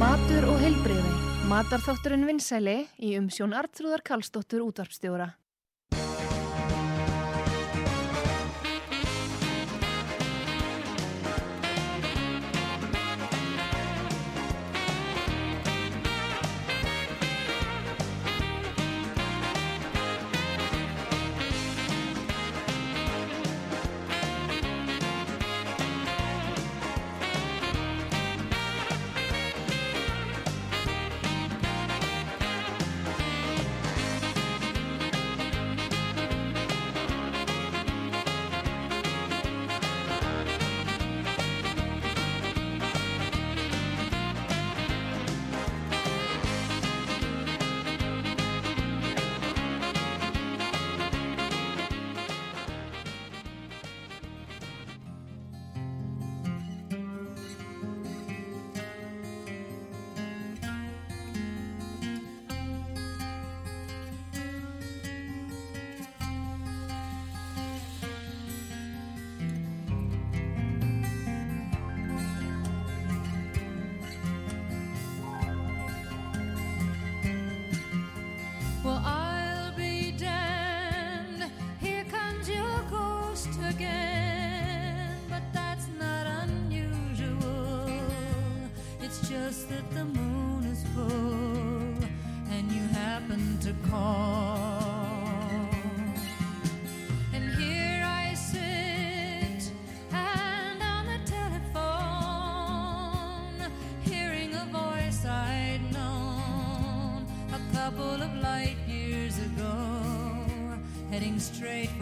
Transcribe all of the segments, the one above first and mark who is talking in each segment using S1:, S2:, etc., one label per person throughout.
S1: Matur og heilbriði. Matarþátturinn vinsæli í umsjón Artrúðar Kallstóttur útvarpstjóra.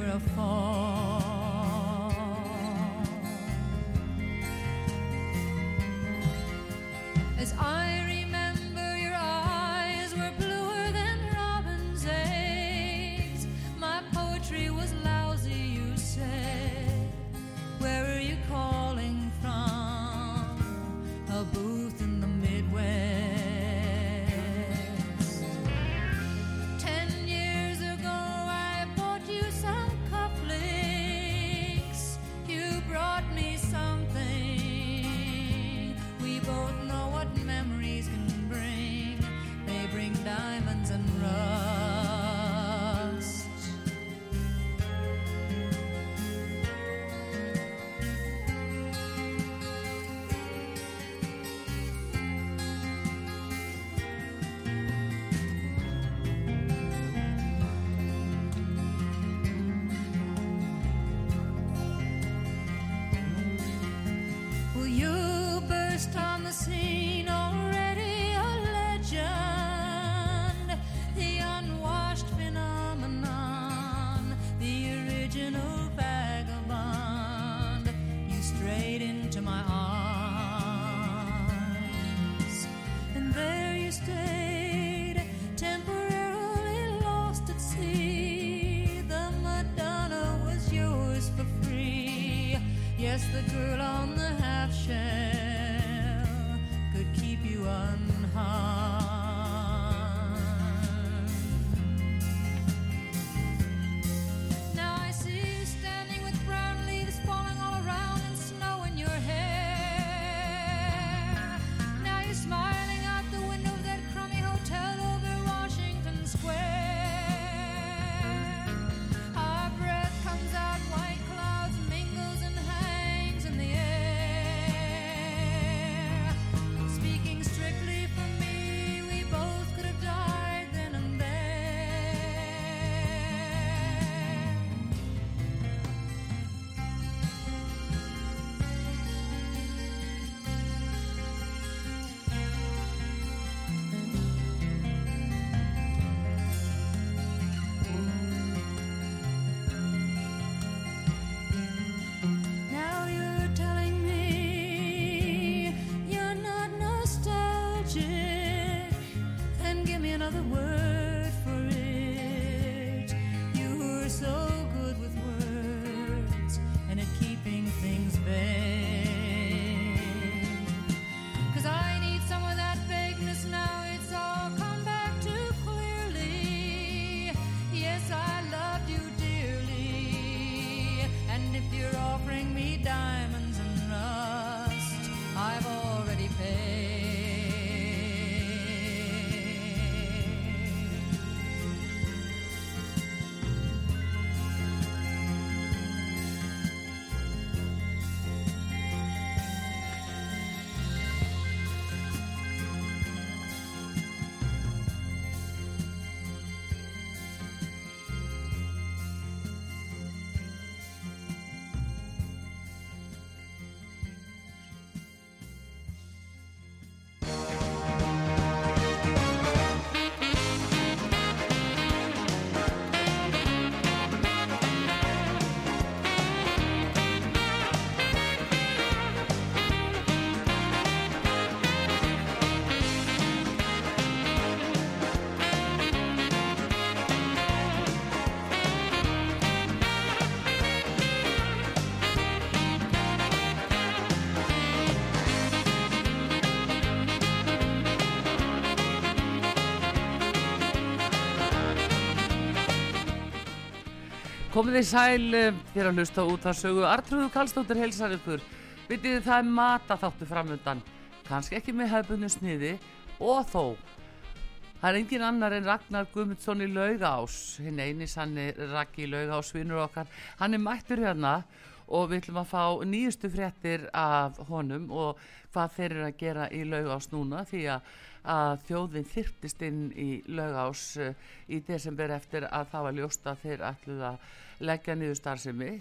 S2: afar.
S3: Komið þið sæl eh, þér að hlusta út að sögu Artrúðu Kallstóttir heilsar ykkur. Vitið það er mataþáttu framundan kannski ekki með hefbunni sniði og þó. Það er engin annar en Ragnar Guðmundsson í Laugás. Hinn eini sanni Raggi í Laugás vinnur okkar, hann er mættur hérna og við ætlum að fá nýjustu fréttir af honum og hvað þeir eru að gera í Laugás núna því að, að þjóðin þyrptist inn í Laugás uh, í desember eftir að það var ljóst að þeir ætluð að leggja niður starfsemi.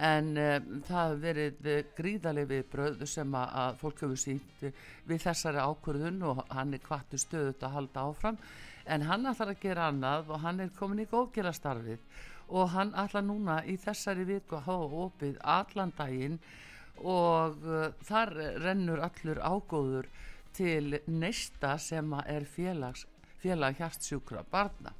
S3: En um, það verið uh, gríðarlega viðbröð sem að, að fólk hefur sínt við þessari ákvörðun og hann er kvartu stöðut að halda áfram. En hann ætlar að gera annað og hann er komin í góðgerastarfið og hann ætlar núna í þessari viku að hafa opið allan daginn og uh, þar rennur allur ágóður til neista sem er félags, félag hjartsjúkra barna.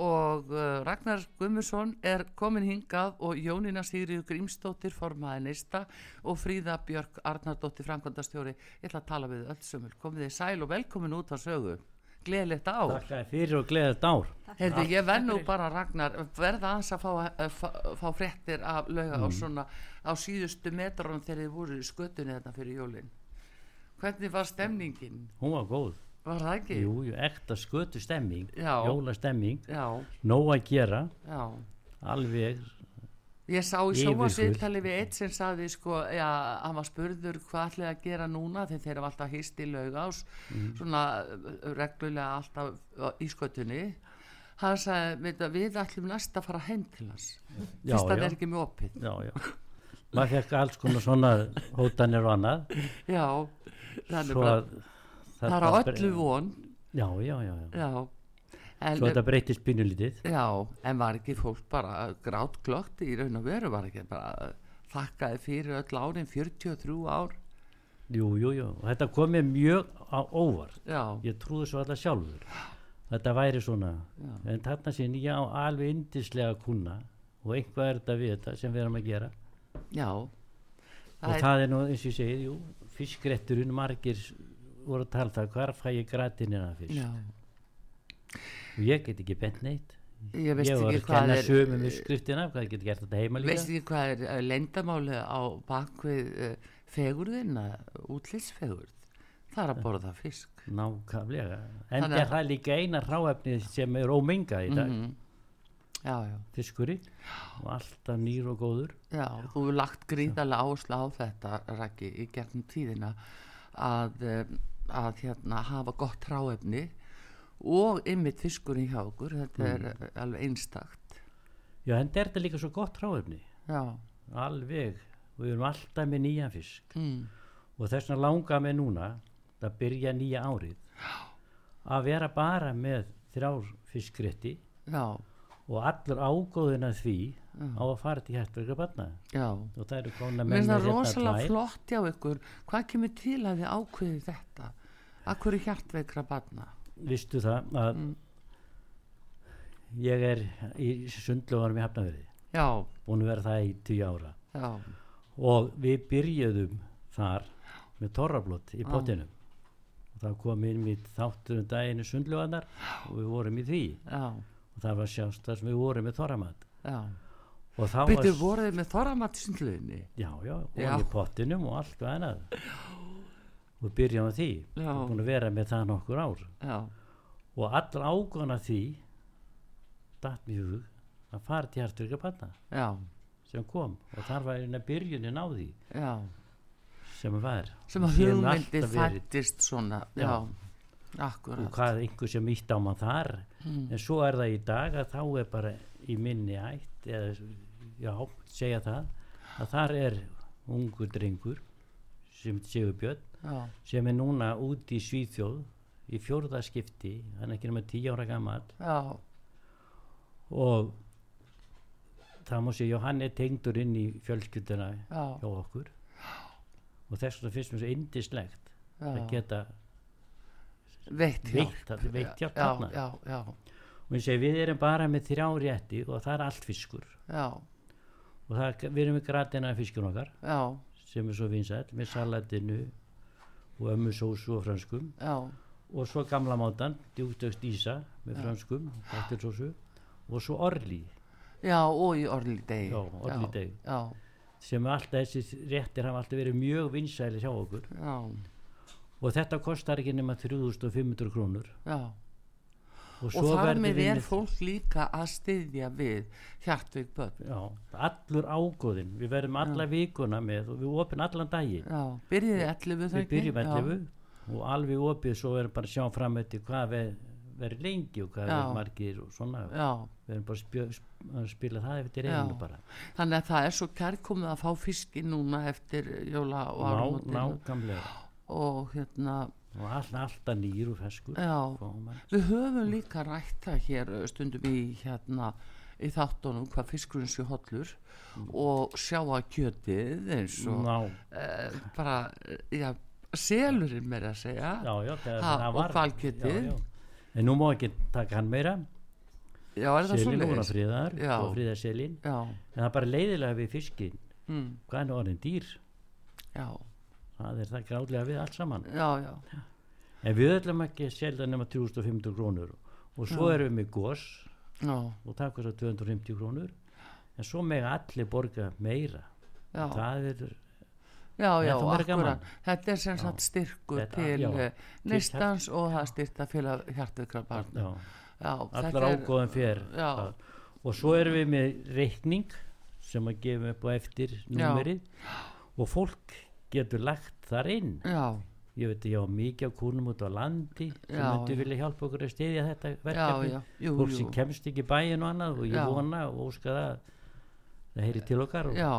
S3: Og uh, Ragnar Gummursson er komin hingað og Jónína Sigriður Grímsdóttir formaði neista og Fríða Björk Arnardóttir Frankondastjóri ég ætla að tala við öll sömul komið. Þið sæl og velkomin út á sögu gleðilegt ár
S4: Takk að fyrir og gleðið ár.
S3: Heyrðu, ég verð nú bara Ragnar verða aðeins að fá, að fá, fá fréttir af lauga
S4: Mm.
S3: og svona á síðustu metrunum þegar þið voru í skötunni þetta fyrir jólin hvernig var stemningin?
S4: Hún var góð.
S3: Var það ekki?
S4: Jú, jú, ekta skötu stemming,
S3: Já.
S4: jólastemming,
S3: Já,
S4: nóg að gera,
S3: já
S4: alveg,
S3: Ég sá í sjómasviðtali við eitt sem saði sko, já, hann var spurður hvað ætlaði að gera núna þegar þeir eru alltaf hýst í laugás
S4: Mm.
S3: svona reglulega alltaf í skötunni hann sagði, að við ætlum næst að fara heim til hans fyrst að það er ekki með opið
S4: já, já. Maður fekk alls konar svona hótanir og annað.
S3: já, þannig
S4: Svo
S3: bara,
S4: að
S3: það er öllu von
S4: Já, já, já, já.
S3: En,
S4: Svo þetta breytist pínulítið.
S3: já, en var ekki fólk bara grátt glögt í raun og veru var ekki bara þakkaði fyrir öll árin 43 ár
S4: Jú, jú, jú. Og þetta kom mér mjög á óvart.
S3: já,
S4: Ég trúði svo alltaf sjálfur. Þetta væri svona.
S3: Já.
S4: En þarna sín ég á alveg indislega kuna og einhvað er þetta við þetta sem við erum að gera.
S3: já
S4: og það er nú eins og ég segið, jú, fiskretturinn margir voru að tala það, hvar fæ ég gratinina fyrst
S3: já,
S4: ég get ekki bent neitt.
S3: Ég veist
S4: ég var
S3: ekki
S4: að
S3: hvað
S4: kenna
S3: er veist ekki hvað er uh, leyndamáli á bakvið uh, fegurðina útlýsfegurð það er að borða fisk.
S4: nákvæmlega, en
S3: Þannig
S4: er það líka eina ráefni sem er ómenga í dag.
S3: Mhm. já, já,
S4: fiskurinn. Og alltaf nýr og góður.
S3: Já þú hefur lagt gríðarlega áherslu á þetta Raggi í gegnum tíðina að, að hérna hafa gott ráefni og ymmit fiskurinn hjá okkur þetta er
S4: Mm.
S3: uh, alveg einstakt.
S4: Já, en er þetta líka svo gott
S3: já,
S4: alveg, við erum alltaf með nýjan fisk.
S3: Mm.
S4: og þess vegna langar mig núna að byrja nýja árið að vera bara með þrjár fiskrétti
S3: já,
S4: og allur ágóðin að því
S3: Já.
S4: á að fara til hjertverka barna.
S3: Já.
S4: Og það eru kona
S3: Mér
S4: menn
S3: það
S4: með hérna
S3: rosalega flott hjá ykkur. Hvað kemur til að þið ákveði þetta? Að hverju hjartveikra barna
S4: vistu það að
S3: Mm.
S4: ég er í sundlögunum í Hafnafjörði
S3: já,
S4: búin að vera það í tíu ára.
S3: Já,
S4: og við byrjuðum þar með torrablót í pottinum. Og það kom inn mitt þáttur um daginu sundlögunar og við vorum í því.
S3: Já,
S4: og það var sjást sem við vorum með torramat.
S3: Já.
S4: Og þá
S3: Byrju,
S4: var
S3: voruð þið með þorramatisindluðinni
S4: já, já, og í pottinum og allt og annað og byrjum á því.
S3: Já.
S4: búin að vera með það nokkur ár.
S3: Já,
S4: og allra ágóðan af því datt hug að fara til hjartverka barna
S3: já,
S4: sem kom. Og þar var eina byrjunin á því.
S3: Já.
S4: Sem var.
S3: Sem að
S4: Við
S3: hugmyndi fættist svona.
S4: Já. Og hvað einhver sem ítt á mann þar.
S3: Mm.
S4: en svo er það í dag að þá er bara í minni ætt eða já, segja það að þar er ungur drengur sem Sigurbjörn
S3: Já,
S4: sem er núna út í Svíþjóð í fjórðaskipti, hann er ekki nema tíu ára gammal
S3: já,
S4: og það má já, hann er tengdur inn í fjölskylduna
S3: já,
S4: hjá okkur. Og þess vegna finnst mér svo indislegt að geta
S3: Veitt hjálp.
S4: og ég segi við erum bara með þrjá rétti og það er allt fiskur. Og það, við erum með gratina fiskun okkar sem er svo vinsætt með salatinu og ömmusósu og franskum
S3: já,
S4: og svo gamla mátan, djúktökst ísa með franskum, kættilsósu og svo orli
S3: já, og í
S4: Já, orðli degi.
S3: já,
S4: sem alltaf þessi réttir hafa alltaf verið mjög vinsæli hjá okkur.
S3: Já,
S4: og þetta kostar ekki nema 3500 krónur.
S3: Já
S4: og,
S3: og þar með er fólk líka að styðja við hjartveik börn.
S4: Já, allur ágóðin við verðum alla vikuna með og við opin allan daginn.
S3: Já, byrjiði 11
S4: við byrjum 11 og alveg opið svo erum bara að sjá fram eftir hvað við verið lengi og hvað
S3: Já.
S4: verið margir og svona.
S3: Já,
S4: við erum bara spjö, spila það eftir
S3: Já.
S4: einu bara.
S3: Þannig að það er svo kærkomið að fá fiski núna eftir jóla og
S4: nákvæmlega.
S3: Og hérna
S4: og all, alltaf nýr og feskur
S3: við höfum líka rætt það hér uh, stundum í hérna í þáttunum hvað fiskurinn sé hollur og sjá að kjötið eins og uh, bara, uh, já, selurinn meira að segja
S4: já, já, það,
S3: Ha,
S4: það
S3: og
S4: já. en nú má ekki taka hann meira. Selin voru að
S3: Já.
S4: og friða selin.
S3: Já,
S4: en það er bara leiðilega við fiskin
S3: mm,
S4: hvað er nú orðin dýr?
S3: Já,
S4: það er það gráðlega við allt saman.
S3: Já, já.
S4: En við ætlum ekki að selja nema 3500 krónur. Og svo erum við með gos
S3: já,
S4: og það kostar 250 krónur. En svo með allir borga meira.
S3: Já,
S4: það er
S3: já, já, akkurat þetta er sem sagt styrkur
S4: Þetta-
S3: til
S4: já,
S3: uh, neistans og það styrta félag hjartökra barn
S4: já,
S3: já,
S4: allar ágóðan það. og svo erum við með reikning sem að gefa upp á eftir númerið. Og fólk getur lagt þar inn.
S3: Já,
S4: ég veit ég á mikið af kúnum út á landi sem
S3: Já, já.
S4: vilja hjálpa okkur að stiðja þetta
S3: já,
S4: verkefni
S3: já,
S4: fólk sem kemst ekki bæin og annað og ég
S3: Já.
S4: vona og óska það það heyri til okkar og,
S3: já,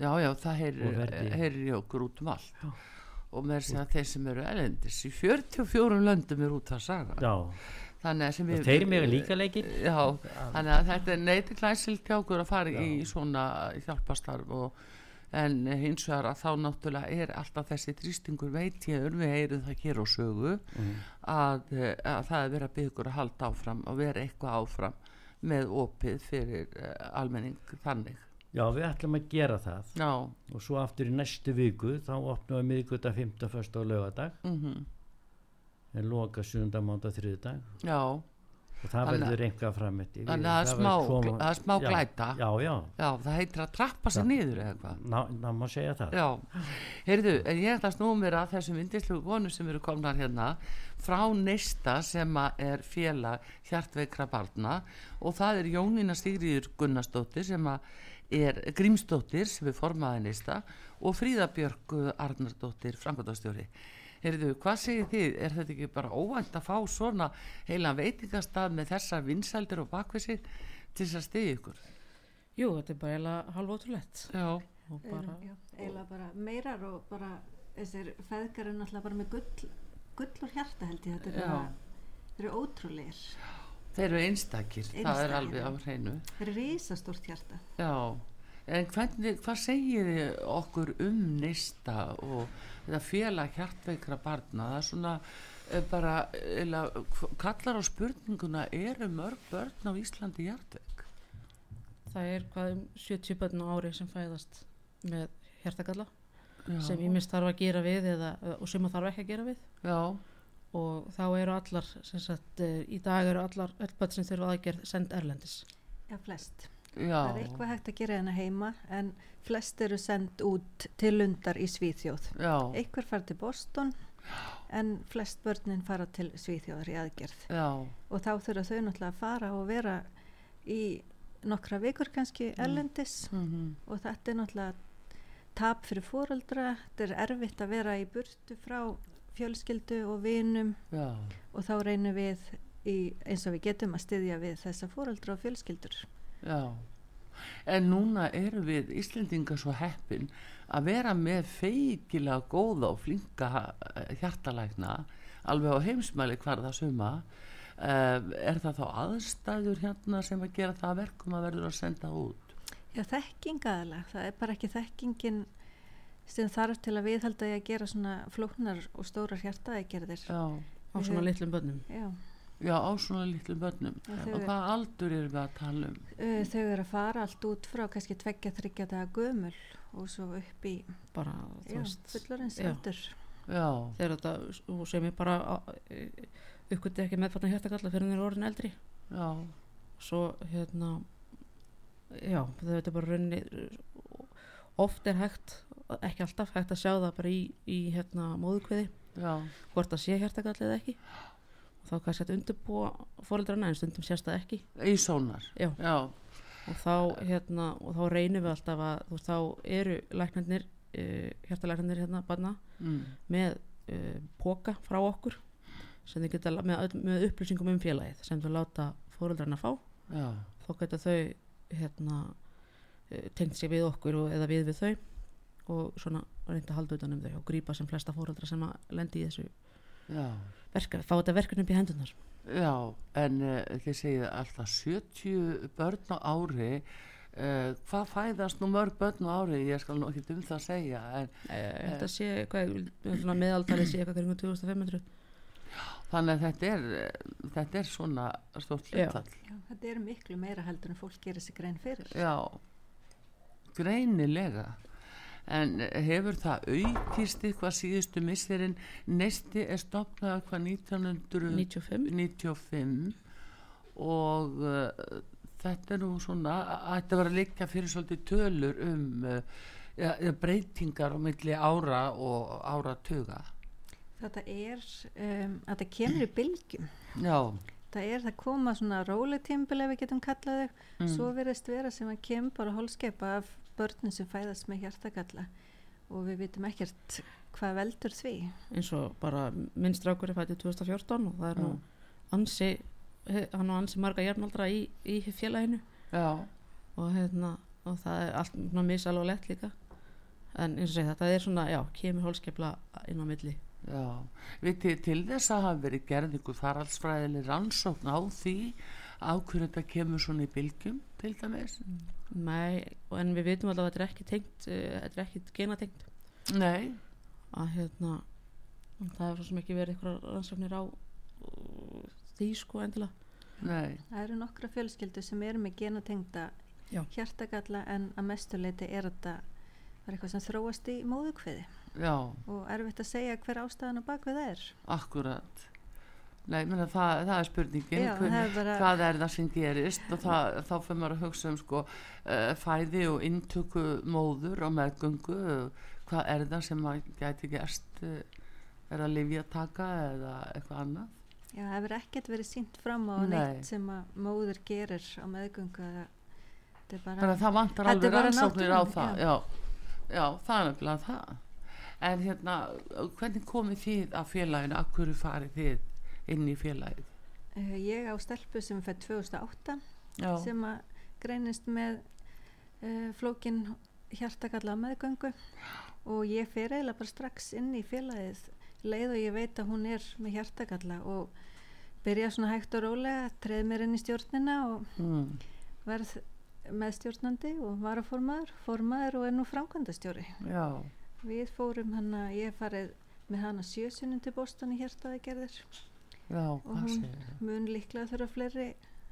S3: já, já, það heyrir í okkur út um allt. Og með þess að þeir sem eru elendis í 44 löndum er út að saga.
S4: Já,
S3: þannig að
S4: þeir mega líka leikir.
S3: Já, þannig að þetta er neyti klæsilt hjá okkur að fara í svona hjálpastarf og en hins vegar að þá náttúrulega er alltaf þessi þrýstingur veit ég við heyrum það hér á sögu
S4: Mhm.
S3: að, eh, að það er verið að byggja ykkur að halda áfram og vera eitthvað áfram með opið fyrir uh, almenning þannig
S4: já, við ætlum að gera það
S3: já,
S4: og svo aftur í næstu viku þá opnum við miðguta 15. fyrst og lögadag
S3: mm
S4: en loka 7. mánda þriðdag
S3: já
S4: og það
S3: Þannig að-
S4: verður einhvað framötti
S3: þannig að það er smá, glæta.
S4: já, já,
S3: já, það heitir að trappa sig niður eða eitthvað.
S4: Ná, ná má segja það.
S3: Já, heyrðu, en ég ætla að snúa mér að þessum indislu konu sem eru komnar hérna frá Neista sem er félag hjartveikra barna og það er Jónína Stigriður Gunnarsdóttir sem er Grímsdóttir sem er formaði Neista og Fríða Björg Arnardóttir Frankværtastjóri. Heyrðu, hvað segir þið? Er þetta ekki bara óvænt að fá svona heilan veitingastað með þessar vinsældir og bakvisir til þess að stiði ykkur?
S5: Jú, þetta er bara eiginlega halv ótrúlegt
S3: Já,
S5: og bara,
S6: já, eiginlega bara meirar og bara þessir feðgar er náttúrulega bara með gull, gull og hjarta held ég þetta er
S3: Já.
S6: bara, þeir eru ótrúlegir
S3: þeir eru einstakir, það er
S6: Einstakir,
S3: alveg á
S6: já.
S3: hreinu.
S6: þeir eru risastórt hjarta
S3: Já, en hvernig, hvað segir þið okkur um neista og þetta félag hjartveikra barna, það er svona eh, bara, eða, kallar á spurninguna, eru mörg börn á Íslandi hjartveik?
S5: það er hvað um 70 börn á ári sem fæðast með hjertakalla
S3: Já,
S5: sem ég mist þarf að gera við eða, og sem að þarf ekki að gera við
S3: já,
S5: og þá eru allar, sem sagt, eh, í dag eru allar öll börn sem þurfa aðgerð send erlendis.
S6: já, flest,
S3: já,
S6: það er eitthvað hægt að gera hérna heima en flest eru sendt út til lundar í Svíþjóð.
S3: Já,
S6: einhver fara til Boston en flest börnin fara til Svíþjóðar í aðgerð.
S3: Já,
S6: og þá þurfa þau náttúrulega að fara og vera í nokkra vikur kannski erlendis.
S3: Mhm,
S6: og þetta er náttúrulega tap fyrir fóreldra, þetta er erfitt að vera í burtu frá fjölskyldu og vinum. Og þá reynum við í, eins og við getum að styðja við þessa fóreldra og fjölskyldur.
S3: Já. En núna erum við Íslendingar svo heppin að vera með feikilega góða og flinka eh, hjartalækna alveg á heimsmæli hvar það suma uh, er það þá aðstæður hérna sem að gera það að verkum að verður að senda út
S6: Já, þekking aðalega, það er bara ekki þekkingin sem þarf til að viðhalda að gera svona flóknar og stórar hjartaðegerðir.
S3: já,
S5: á svona litlum börnum.
S6: Já,
S3: já á svona litlum börnum.
S6: Og
S3: hvað aldur erum við að tala um?
S6: Uh, þau eru að fara allt út frá kannski tveggja þryggja daga gömul og svo upp í
S5: Bara,
S6: já, fullorins
S5: já.
S6: aldur.
S3: já,
S5: þegar þetta, sem ég bara uppgöti ekki meðfatna hjartakalla fyrir þeir eru orðin eldri.
S3: já,
S5: Svo, hérna, já, þetta er bara raunni oft er hægt ekki alltaf hægt að sjá það bara í, í hérna móðukviði
S3: já,
S5: hvort það sé hjartakall eða ekki. og þá kannski að undirbúa fóreldrana en stundum sést það ekki.
S3: Í sónar.
S5: Já.
S3: já,
S5: og þá, hérna, og þá reynum við alltaf að þú veist, þá eru læknarnir uh, hjartalæknarnir hérna barna
S3: mm.
S5: með uh, póka frá okkur sem þið geta með, með upplýsingum um félagið sem þau láta fóreldrana fá.
S3: Já,
S5: þá geta þau hérna uh, tengt sér við okkur og, eða við við þau og svona reynda að halda utan um þau og grípa sem flesta fóreldra sem að lendi í þessu
S3: já.
S5: Verkefni, fá þetta verkefni upp í hendunar
S3: Já, en uh, þið segið alltaf 70 börn á ári uh, hvað fæðast nú mörg börn á ári? Ég skal nú ekki um það að segja en,
S5: þetta sé, hvað, svona meðaltalið sé eitthvað kringum 2500
S3: þannig að þetta er þetta er svona stórt
S5: Já.
S3: hlutfall.
S6: Já, þetta er miklu meira heldur en fólk gerir sig grein fyrir.
S3: Já, greinilega en hefur það aukist eitthvað síðustu misserinn neisti er stopnað hvað 1995
S5: 95
S3: og uh, þetta er nú svona ætti að vera að liggja fyrir svolítið tölur um uh, ja, ja, breytingar á milli ára og áratuga
S6: Þetta er, um, það kemur í bylgjum.
S3: já,
S6: Það er það koma svona róletímbil ef við getum kallað þau.
S3: mm.
S6: Svo verðist vera sem að kemur bara holskepa af börnum sem fæðast með hjartakalla og við vitum ekkert hvað veldur því.
S5: eins og bara minn strákur er fættið 2014 og það er nú ansi hann og ansi marga jafnaldra í, í félaginu.
S3: Já,
S5: og, hérna, og það er allt svona misalvarlegt líka. En eins og segja þetta er svona, já, kemur hólskepla inn á milli.
S3: Já. Vitið til þess að hafa verið gerð ykkur faraldsfræðileg rannsókn á því á hverju þetta kemur svona í bylgjum til dæmis?
S5: Nei, og en við vitum allavega að þetta er ekki tengt uh, þetta er ekki genatengt.
S3: Nei,
S5: að hérna það er svo sem ekki verið eitthvað rannsóknir á uh, því sko endilega.
S3: Nei.
S6: Það eru nokkra fjölskyldu sem eru með genatengda
S5: Já.
S6: hjartakalla en að mestuleiti er þetta bara eitthvað sem þróast í móðukviði
S3: já,
S6: og erfitt að segja hver ástæðan á bakvið það er.
S3: akkurat nei, menna, það, það er spurningin.
S6: Já,
S3: hver-
S6: það er bara,
S3: hvað er það sem gerist? Og það, þá fyrir maður að hugsa um sko, uh, fæði og inntöku móður og meðgöngu. Hvað er það sem maður gæti gerst? Uh, er það lifja taka eða eitthvað annað?
S6: Já, það hefur ekkert verið sínt fram á
S3: Nei.
S6: neitt sem að móður gerir á meðgöngu þetta er bara
S3: að það vantar alveg rannsóknir á það. já. Já. það er nefnilega það. En hérna, hvernig komið þið að félaginu, af hverju farið þið inn í félagið?
S6: Uh, ég á stelpu sem fætt 2008
S3: já,
S6: sem að greinist með uh, flókin hjartakalla meðgöngu. Og ég fer eiginlega bara strax inn í félagið leið og ég veit að hún er með hjartakalla og byrja svona hægt og rólega, treð mér inn í stjórnina og
S3: mm,
S6: verð meðstjórnandi og varaformaður, formaður og er nú framkvæmdastjóri.
S3: já,
S6: Við fórum hana, ég hef farið með hana sjösunum til Boston í hjartaðagerðir
S3: já,
S6: og hún
S3: segir
S6: mun líklega þurfa fleiri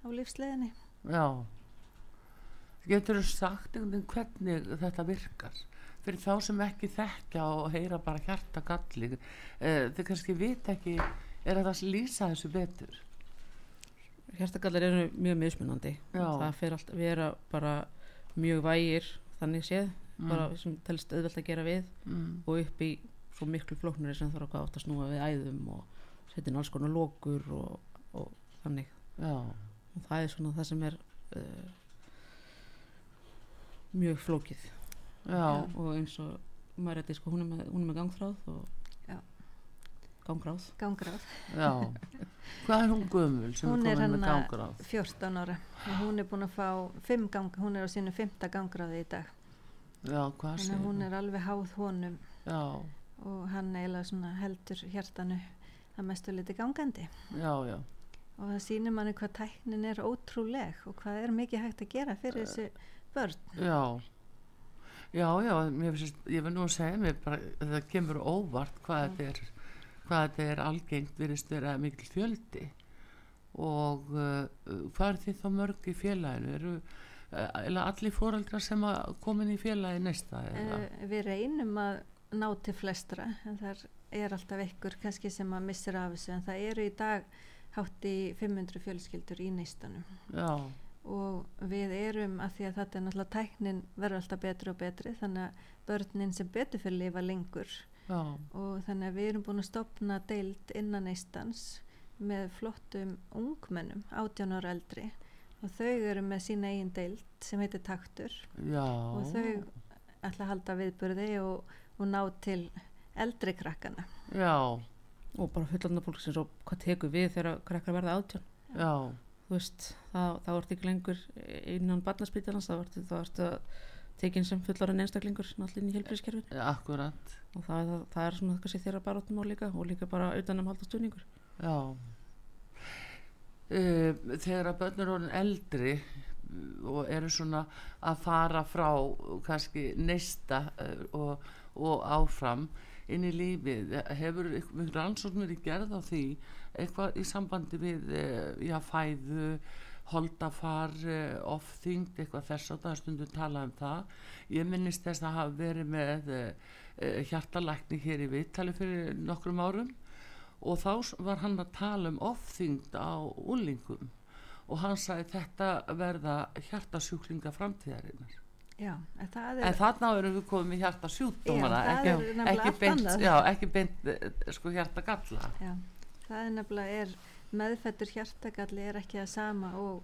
S6: á lífsleginni.
S3: Já Getur þú sagt einhvern veginn hvernig þetta virkar fyrir þá sem ekki þekkja og heyra bara hjarta galli eh, þau kannski vita ekki er að það lýsa þessu betur
S5: hjartagallar eru mjög mismunandi
S3: Já.
S5: það fer allt að vera bara mjög vægir þannig séð
S3: Mm.
S5: bara sem telst auðvelt að gera við
S3: mm.
S5: og upp í svo miklu flóknari sem þarf að átt að snúa við æðum og setja inn alls konar lokur og, og þannig.
S3: Já,
S5: og það er svona það sem er uh, mjög flókið.
S3: Já,
S5: og eins og maður er sko, hún, er með, hún er með gangþráð og
S6: Já.
S5: gangráð.
S6: Gangráð,
S3: já. Hvað er hún gömul sem
S6: Hún
S3: er
S6: er
S3: komin með
S6: hérna-
S3: gangur á?
S6: 14 ára. Og hún er búin að fá fimm gang, hún er á sínu fymta gangráði í dag.
S3: Já, hvað
S6: að hún er alveg háð honum.
S3: Já,
S6: og hann eiginlega heldur hjartanu að mestu liti gangandi.
S3: Já, já.
S6: Og það sýnir manni hvað tæknin er ótrúleg og hvað er mikið hægt að gera fyrir þessi börn.
S3: Já, já, já, finnst, ég vil nú segja mér bara, það kemur óvart hvað þetta er, hvað þetta er algengt virðist vera mikil fjöldi. Og uh, hvað er þið þá mörg í félaginu? Eru uh, allir fóreldrar sem að komin í félagi næsta?
S6: Uh, við reynum að ná til flestra en það er alltaf ykkur kannski sem að missir af þessu en það eru í dag hátt í 500 fjölskyldur í neistanum.
S3: Já,
S6: og við erum að því að þetta er náttúrulega tæknin verður alltaf betri og betri þannig að börnin sem betur fyrir lifa lengur.
S3: Já,
S6: og þannig að við erum búin að stopna deild innan eistans með flottum ungmennum 18 ára eldri. Og þau eru með sína eigin deild sem heitir taktur.
S3: Já.
S6: Og þau ætla að halda viðburði og, og ná til eldri krakkana.
S3: Já,
S5: og bara fullandar fólk sem svo hvað tekur við þegar krakkar verða átján?
S3: Já,
S5: þú veist, þá, þá ertu ekki lengur innan barnaspítalans, þá ertu, þá ertu tekin sem fullarinn einstaklingur náttúrulega inn í helbriðskerfin
S3: akkurat.
S5: Og það, það, það er svona kannski þeirra baróttum líka og líka bara utanum halda stuðningur.
S3: Já. Uh, Þegar að börn eru orðin eldri og eru svona að fara frá kannski neista uh, og, og áfram inn í lífið, hefur ykkur rannsókn verið gerð á því eitthvað í sambandi við uh, já, fæðu holdafar, uh, ofþyngd eitthvað þess að það er stundum talað um það. Ég minnist þess að hafa verið með uh, hjartalækni hér í viðtali fyrir nokkrum árum og þá var hann að tala um ofþyngd á úlingum og hann sagði þetta verða hjartasjúklinga framtíðarinnar
S6: já, en það er
S3: en þarna erum við komið með hjartasjúkdómana
S6: Já, það
S3: ekki, ekki beint, já, ekki beint eh, sko hjartagalla.
S6: Já, það er nefnilega er meðfættur hjartagalli er ekki það sama og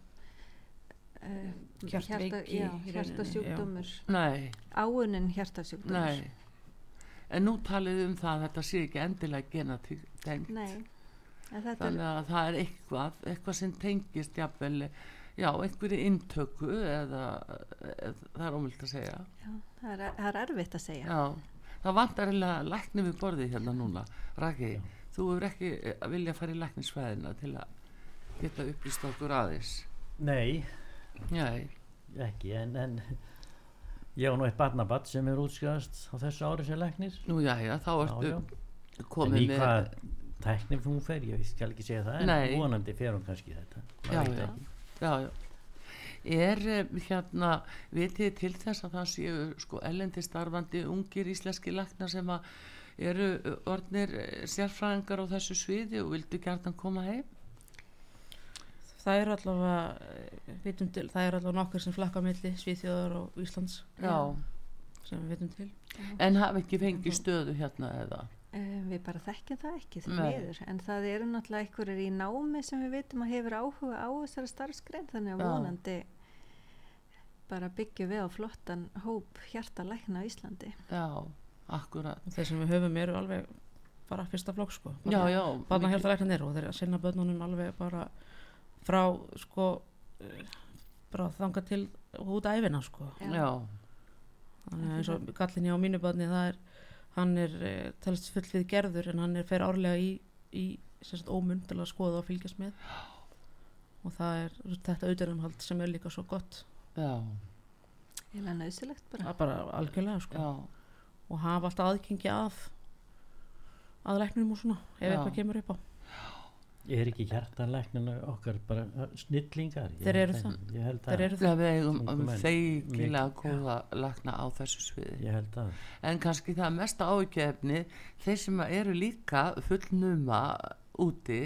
S6: uh, já,
S5: rauninni,
S6: hjartasjúkdómur.
S3: Nei,
S6: áunin hjartasjúkdómur
S3: nei. En nú talið um það að þetta sé ekki endilega genatengt
S6: Nei, en er,
S3: þannig að það er eitthvað eitthvað sem tengist jafnvel já, einhverju intöku eða, eða það er ómöld að segja.
S6: Já, það, er, það er erfitt að segja.
S3: Já, það vantar eiginlega lækni við borðið hérna núna. Raki, þú hefur ekki eh, vilja að fara í læknisfæðina til að geta upplýst okkur aðeins?
S4: Nei,
S3: Nei,
S4: ekki, en, en ég á nú eitt barnabatt sem er útskjáðast á þessu ári sem læknir.
S3: nú já, já, þá ertu komið með
S4: hvað tæknir hún fer, ég skal ekki segja það, en
S3: Nei.
S4: vonandi fer hún kannski þetta.
S3: Já, já. Já, já. Er eh, hérna vitið til þess að það séu sko ellendi starfandi ungir íslenski læknar sem að eru eh, orðnir eh, sérfræðingar á þessu sviði og vildu gjarnan koma heim?
S5: Það er allavega vitum til, það er allavega nokkur sem flakka á milli Svíþjóðar og Íslands.
S3: Já,
S5: sem við vitum til.
S3: En hafa ekki fengið stöðu hérna eða
S6: uh, við bara þekkjum það ekki því
S3: Nei.
S6: miður. En það eru náttúrulega einhverjir í námi sem við vitum að hefur áhuga á þessari starfsgrein þannig að
S3: Já.
S6: vonandi bara byggjum við á flottan hóp hjartalækna á Íslandi.
S3: Já, akkurat.
S5: Þeir sem við höfum eru alveg bara fyrsta flokk sko.
S3: Já, já,
S5: barna hjáltalæknir og þeir sinna börnunum alveg bara frá sko eh, bara þanga til út æfina sko.
S3: Já,
S5: þannig að eins og gallinni á mínu barni það er hann er eh, telst full við gerður en hann er fer árlega í, í sérst ómun til að skoða og fylgjast með. Og það er þetta auðvitaðumhald sem er líka svo gott.
S3: Já,
S6: Eða nöðsilegt bara.
S5: Það er bara algjörlega sko.
S3: Já,
S5: og hafa alltaf aðgengi að að læknum og svona ef
S3: Já.
S5: eitthvað kemur upp á
S4: Er ekki hjartalækninu okkar bara uh, snillingar? Ég
S5: Þeir
S4: held
S5: eru
S4: að- Ég held
S5: þeir
S4: að,
S3: við eigum um feikilega góða lagna á þessu sviði
S4: ég held að.
S3: en kannski það mesta ágefni þeir sem eru líka fullnuma úti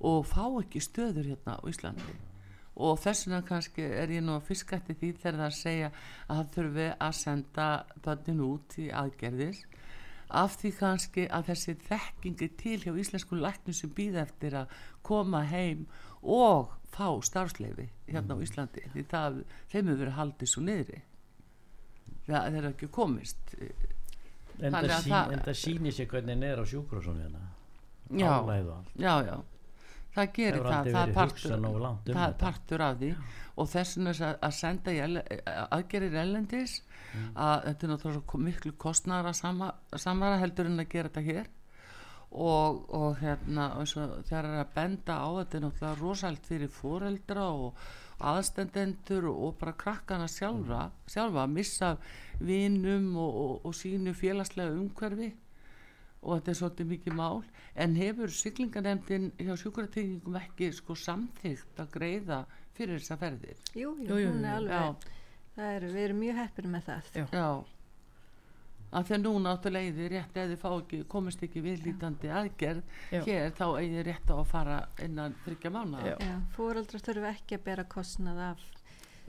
S3: og fá ekki stöður hérna á Íslandi og þess vegna kannski er ég nú að fiska eftir því þegar það segja að það þurfi að senda bönnin út í aðgerðis af því kannski að þessi þekkingi til hjá íslensku læknum sem býða eftir að koma heim og fá starfsleifi hérna á Íslandi því það, þeim hefur verið haldið svo niðri. Það þeir eru ekki komist.
S4: En það,
S3: að
S4: sí,
S3: það-
S4: en það sýnir sér hvernig er á sjúkrosum hérna.
S3: Já. Já, já, það gerir það það er partur,
S4: um
S3: það er partur af því. Og þess er að, að senda aðgerir ellendis
S4: Mm.
S3: Að þetta er náttúrulega svo miklu kostnara sama, samara heldur en að gera þetta hér. Og, og hérna og svo, þegar er að benda á þetta er náttúrulega rosalt fyrir foreldra og aðstendendur og, bara krakkana sjálfa, sjálfa að missa vinum og, og, og sínu félagslega umhverfi. Og þetta er svolítið mikið mál. En hefur siglinganemdin hjá sjúkratryggingum ekki sko samþygt að greiða fyrir þessa ferðir?
S6: Jú, jú,
S5: Jú, jú,
S6: hún er alveg er, við erum mjög heppir með það
S5: Já.
S3: já að þegar núna áttu leiði rétt eða þið fá ekki, komist ekki viðlítandi aðgerð
S5: Já.
S3: hér þá eigið rétt á að fara innan þryggja mánu
S6: fóreldrar þurfa ekki að bera kostnað af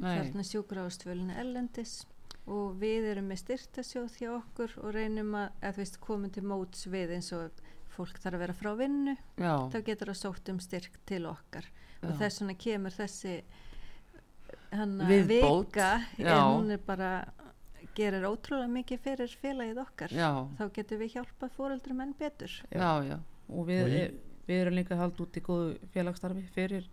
S3: Nei.
S6: þarna sjúkrahústvölinu ellendis og við erum með styrtasjóð hjá okkur og reynum að, að veist, komum til móts við eins og fólk þarf að vera frá vinnu
S3: já,
S6: þá getur það sótt um styrk til okkar og
S3: já.
S6: þess vegna kemur þessi
S3: Viðbót,
S6: hún er bara gerir ótrúlega mikið fyrir félagið okkar
S3: já,
S6: þá getur við hjálpað fóreldrum enn betur.
S3: Já, já,
S5: og við,
S4: Og ég-
S5: við erum líka hald út í góðu félagsstarfi fyrir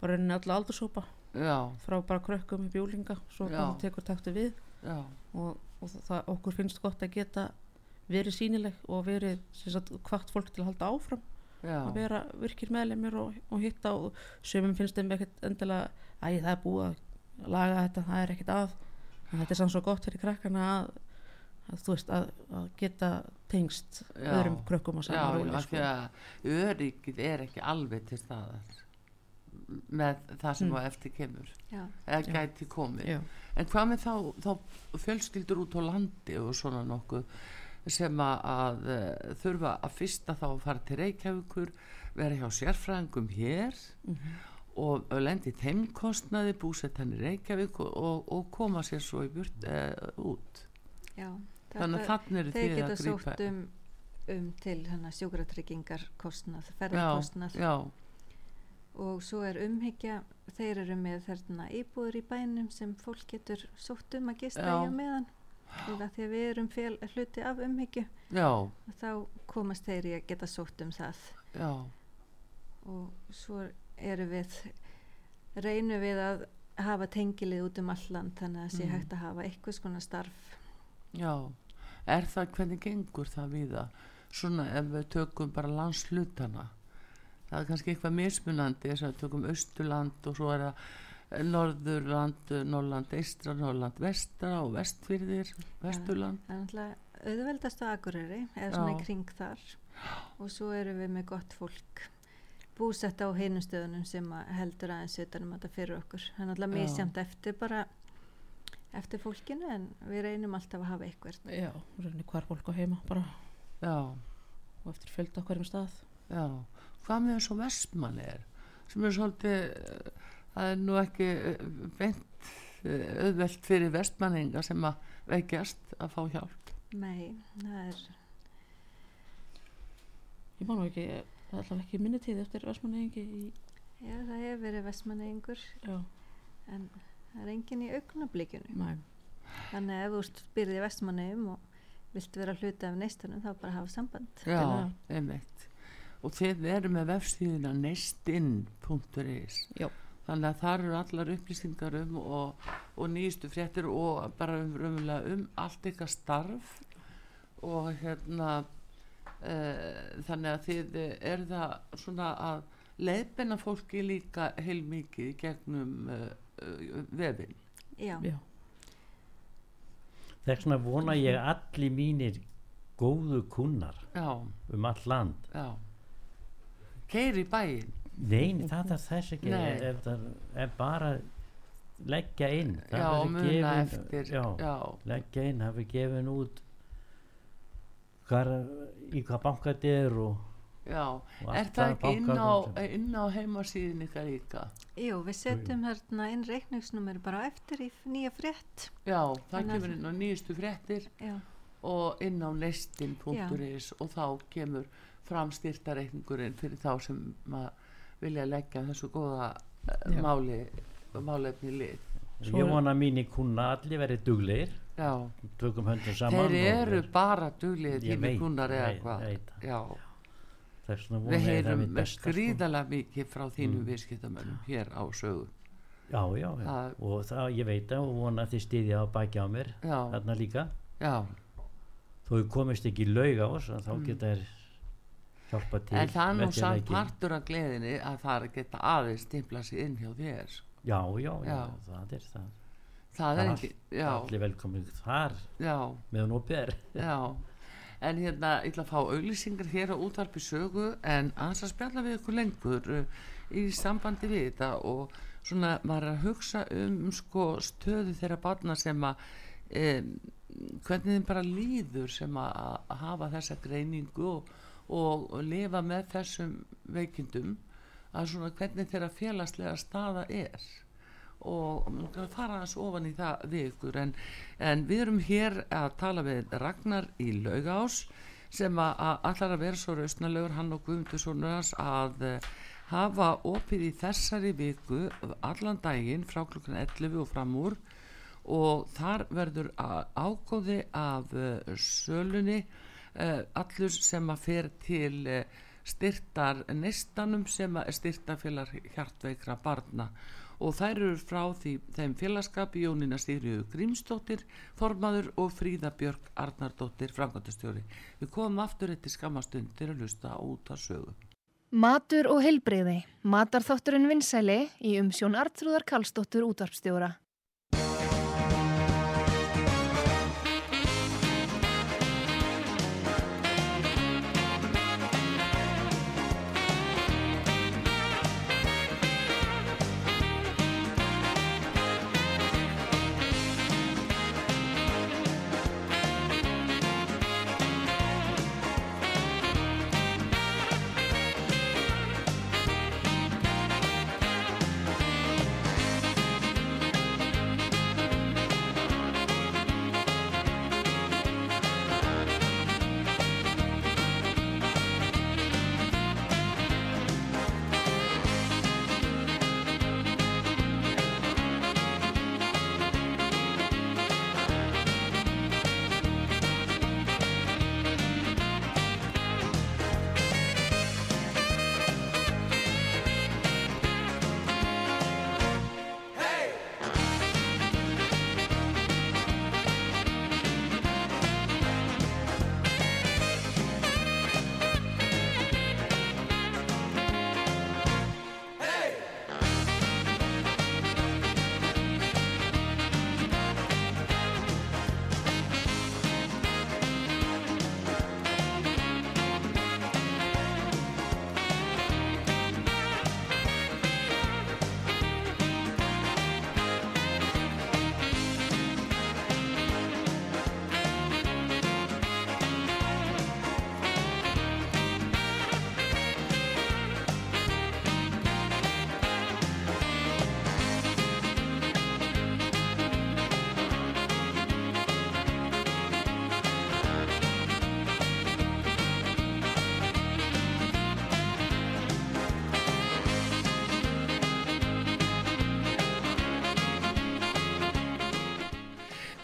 S5: bara rauninni alla aldursópa
S3: já,
S5: frá bara krökkum í bjúlinga svo
S3: Já.
S5: bara tekur taktu við.
S3: Já,
S5: og, og það, okkur finnst gott að geta verið sínileg og verið sem sagt, hvart fólk til að halda áfram.
S3: Já,
S5: að vera virkir meðlemir og, og hitta og sömum finnst þeim ekkert endilega æ það er búið að laga þetta það er ekkert að en þetta er samt svo gott fyrir krakkana að, að þú veist að, að geta tengst
S3: Já.
S5: öðrum krökkum á
S3: já,
S5: sama róli
S3: af því
S5: sko.
S3: að öryggið er ekki alveg til staðar með það sem
S5: Mm.
S3: á eftir kemur
S6: já,
S3: eða
S5: Já.
S3: gæti komið
S5: Já.
S3: en hvað með þá, þá fjölskyldur út á landi og svona nokkuð sem að, að eh, þurfa að fyrsta þá að fara til Reykjavíkur vera hjá sérfræðingum hér
S5: Mhm.
S3: Og lendi þeimkostnaði búsett hann í Reykjavík og, og, og koma sér svo í burt e, út.
S6: Já
S3: þannig að þannig eru
S6: geta
S3: að grípa
S6: um, um til hana sjúkratryggingar kostnað, ferðarkostnað
S3: já,
S6: og svo er umhyggja þeir eru með þarna íbúður í bænum sem fólk getur sótt um að gista í meðan. Að því að við erum fél, hluti af umhyggju þá komast þeir í að geta sótt um það.
S3: Já,
S6: og svo erum við reynum við að hafa tengilið út um alland þannig að það sé
S3: Mm.
S6: hægt að hafa eitthvað skona starf.
S3: Já er það hvernig gengur það við það? Svona ef við tökum bara landslutana það er kannski eitthvað mismunandi þess að við tökum Östurland og svo er það Norðurland, Norrland, Eistra, Norrland, Vestra og Vestfyrðir, Vesturland.
S6: það er náttúrulega auðveldast á Akureyri eða svona í kring þar. Og svo erum við með gott fólk búsett á hinum stöðunum sem að heldur aðeins utanum þetta fyrir okkur það er náttúrulega misjamt eftir bara eftir fólkinu en við reynum alltaf að hafa eitthvað
S5: já, rauninni hvar fólk á heima bara
S3: Já,
S5: og eftir fjölda hverjum stað
S3: já. Hvað með þessu vestmann er? Sem er svolítið, eh, það er nú ekki eh, beint eh, auðvelt fyrir vestmanninga sem að veikjast að fá hjálp.
S6: nei, það er
S5: ég má nú ekki, það er alltaf ekki minni tíð eftir Vestmannegingi í,
S6: já, það hefur verið vestmannegingur
S5: já,
S6: en það er engin í augnablikinu.
S5: Næ,
S6: þannig að ef þú spyrði í vestmannegum og vilt vera hluti af neistunum þá bara hafa samband.
S3: Já, einmitt. Og þið eru með vefstíðina neistinn.is
S5: já,
S3: þannig að það eru allar upplýsingar um og, og nýjustu fréttir og bara um, um allt ykkar starf. Og hérna þannig að þið er það svona að leiðbenna fólki líka heilmikið í gegnum uh, uh, vefin
S6: já,
S5: já,
S4: Þess vegna vona ég allir mínir góðu kunnar
S3: já,
S4: um all land.
S3: já. Keiri bæinn.
S4: Nei, það er þess ekki. Ef það er bara leggja inn. Það
S3: já, muna
S4: gefin-
S3: eftir
S4: Já,
S3: já,
S4: leggja inn, hafi gefin út hvar, í hvað banka þetta er og,
S3: já.
S4: og
S3: er það ekki inn á, inn á heimasíðin ykkar líka?
S6: Jú, við setjum hérna inn reikningsnummer bara eftir í nýja frétt.
S3: Já, það
S6: Þannig að-
S3: kemur inn á nýjustu fréttir
S6: já,
S3: og inn á neistin.is og þá kemur fram styrtareikningurinn fyrir þá sem vilja leggja þessu góða eh,
S5: Já.
S3: máli málefni lið.
S5: Svo
S4: Ég vona að mínir kunna allir verið duglegir,
S3: já,
S4: tökum höndum saman.
S3: þeir eru bara duglið
S4: Ég
S3: tími
S4: veit,
S3: kunnar eða hvað við heyrum
S4: sko.
S3: gríðalega mikið frá þínum
S4: Mm.
S3: viðskiptamönnum hér á sögu
S4: Já, já, já.
S3: Það-
S4: og það, ég veit það og vona að þið stýðja á baki á mér
S3: já,
S4: þarna líka.
S3: já,
S4: Þó komist ekki laug á oss, að þá
S3: Mm.
S4: geta þér hjálpa til.
S3: en það er nú samt partur af gleðinni að það að geta aðeins stimpla sig inn hjá þér
S4: Já, já, já,
S3: Já.
S4: það er það.
S3: Það er ekki,
S4: Allir velkomin þar meðan opið er.
S3: Já, en hérna, ég ætla að fá auglýsingar hér á útvarpi sögu en aðeins að spjalla við ykkur lengur uh, í sambandi við þetta og svona er að hugsa um sko stöðu þeirra barna sem að um, hvernig þeim bara líður sem að, að hafa þessa greiningu og, og, og lifa með þessum veikindum að svona hvernig þeirra félagslega staða er og fara hans ofan í það við ykkur. En, en við erum hér að tala við Ragnar í Laugás sem að, allar að vera svo rausnalegur hann og Guðmundur sonur hans að uh, hafa opið í þessari viku allan daginn frá klukkan 11 og fram úr. Og þar verður ágóði af uh, sölunni uh, allur sem að fer til styrtar nestanum sem að styrtafélag hjartveikra barna. og þær eru frá því, þeim félagskapi Jónina Sigriðu Grímsdóttir formaður og Fríða Björk Arnardóttir framkvæmtastjóri. Við komum aftur eftir skammastundir að lusta út að sögu.
S1: Matur og heilbreyði. Matarþátturinn vinsæli í umsjón Artrúðar Karlsdóttur útvarpstjóra.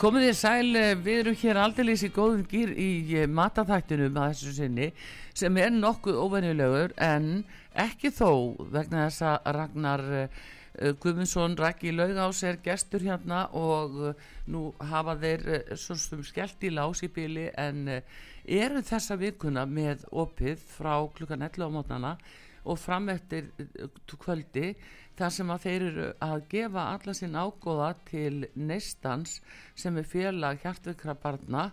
S3: Komið þér sæl, eh, við erum hér aldeilis í góðum gýr í eh, mataþættinum að þessu sinni sem er nokkuð óvenjulegur en ekki þó vegna þess að Ragnar uh, Guðmundsson Raggi Laugás er gestur hérna og nú hafa þeir svo sem skellt í lás í bíli en eru þessa vikuna með opið frá klukkan 11 á mótnana og fram eftir kvöldi þar sem að þeir eru að gefa alla sín ágóða til neistans sem er félag hjartveikra barna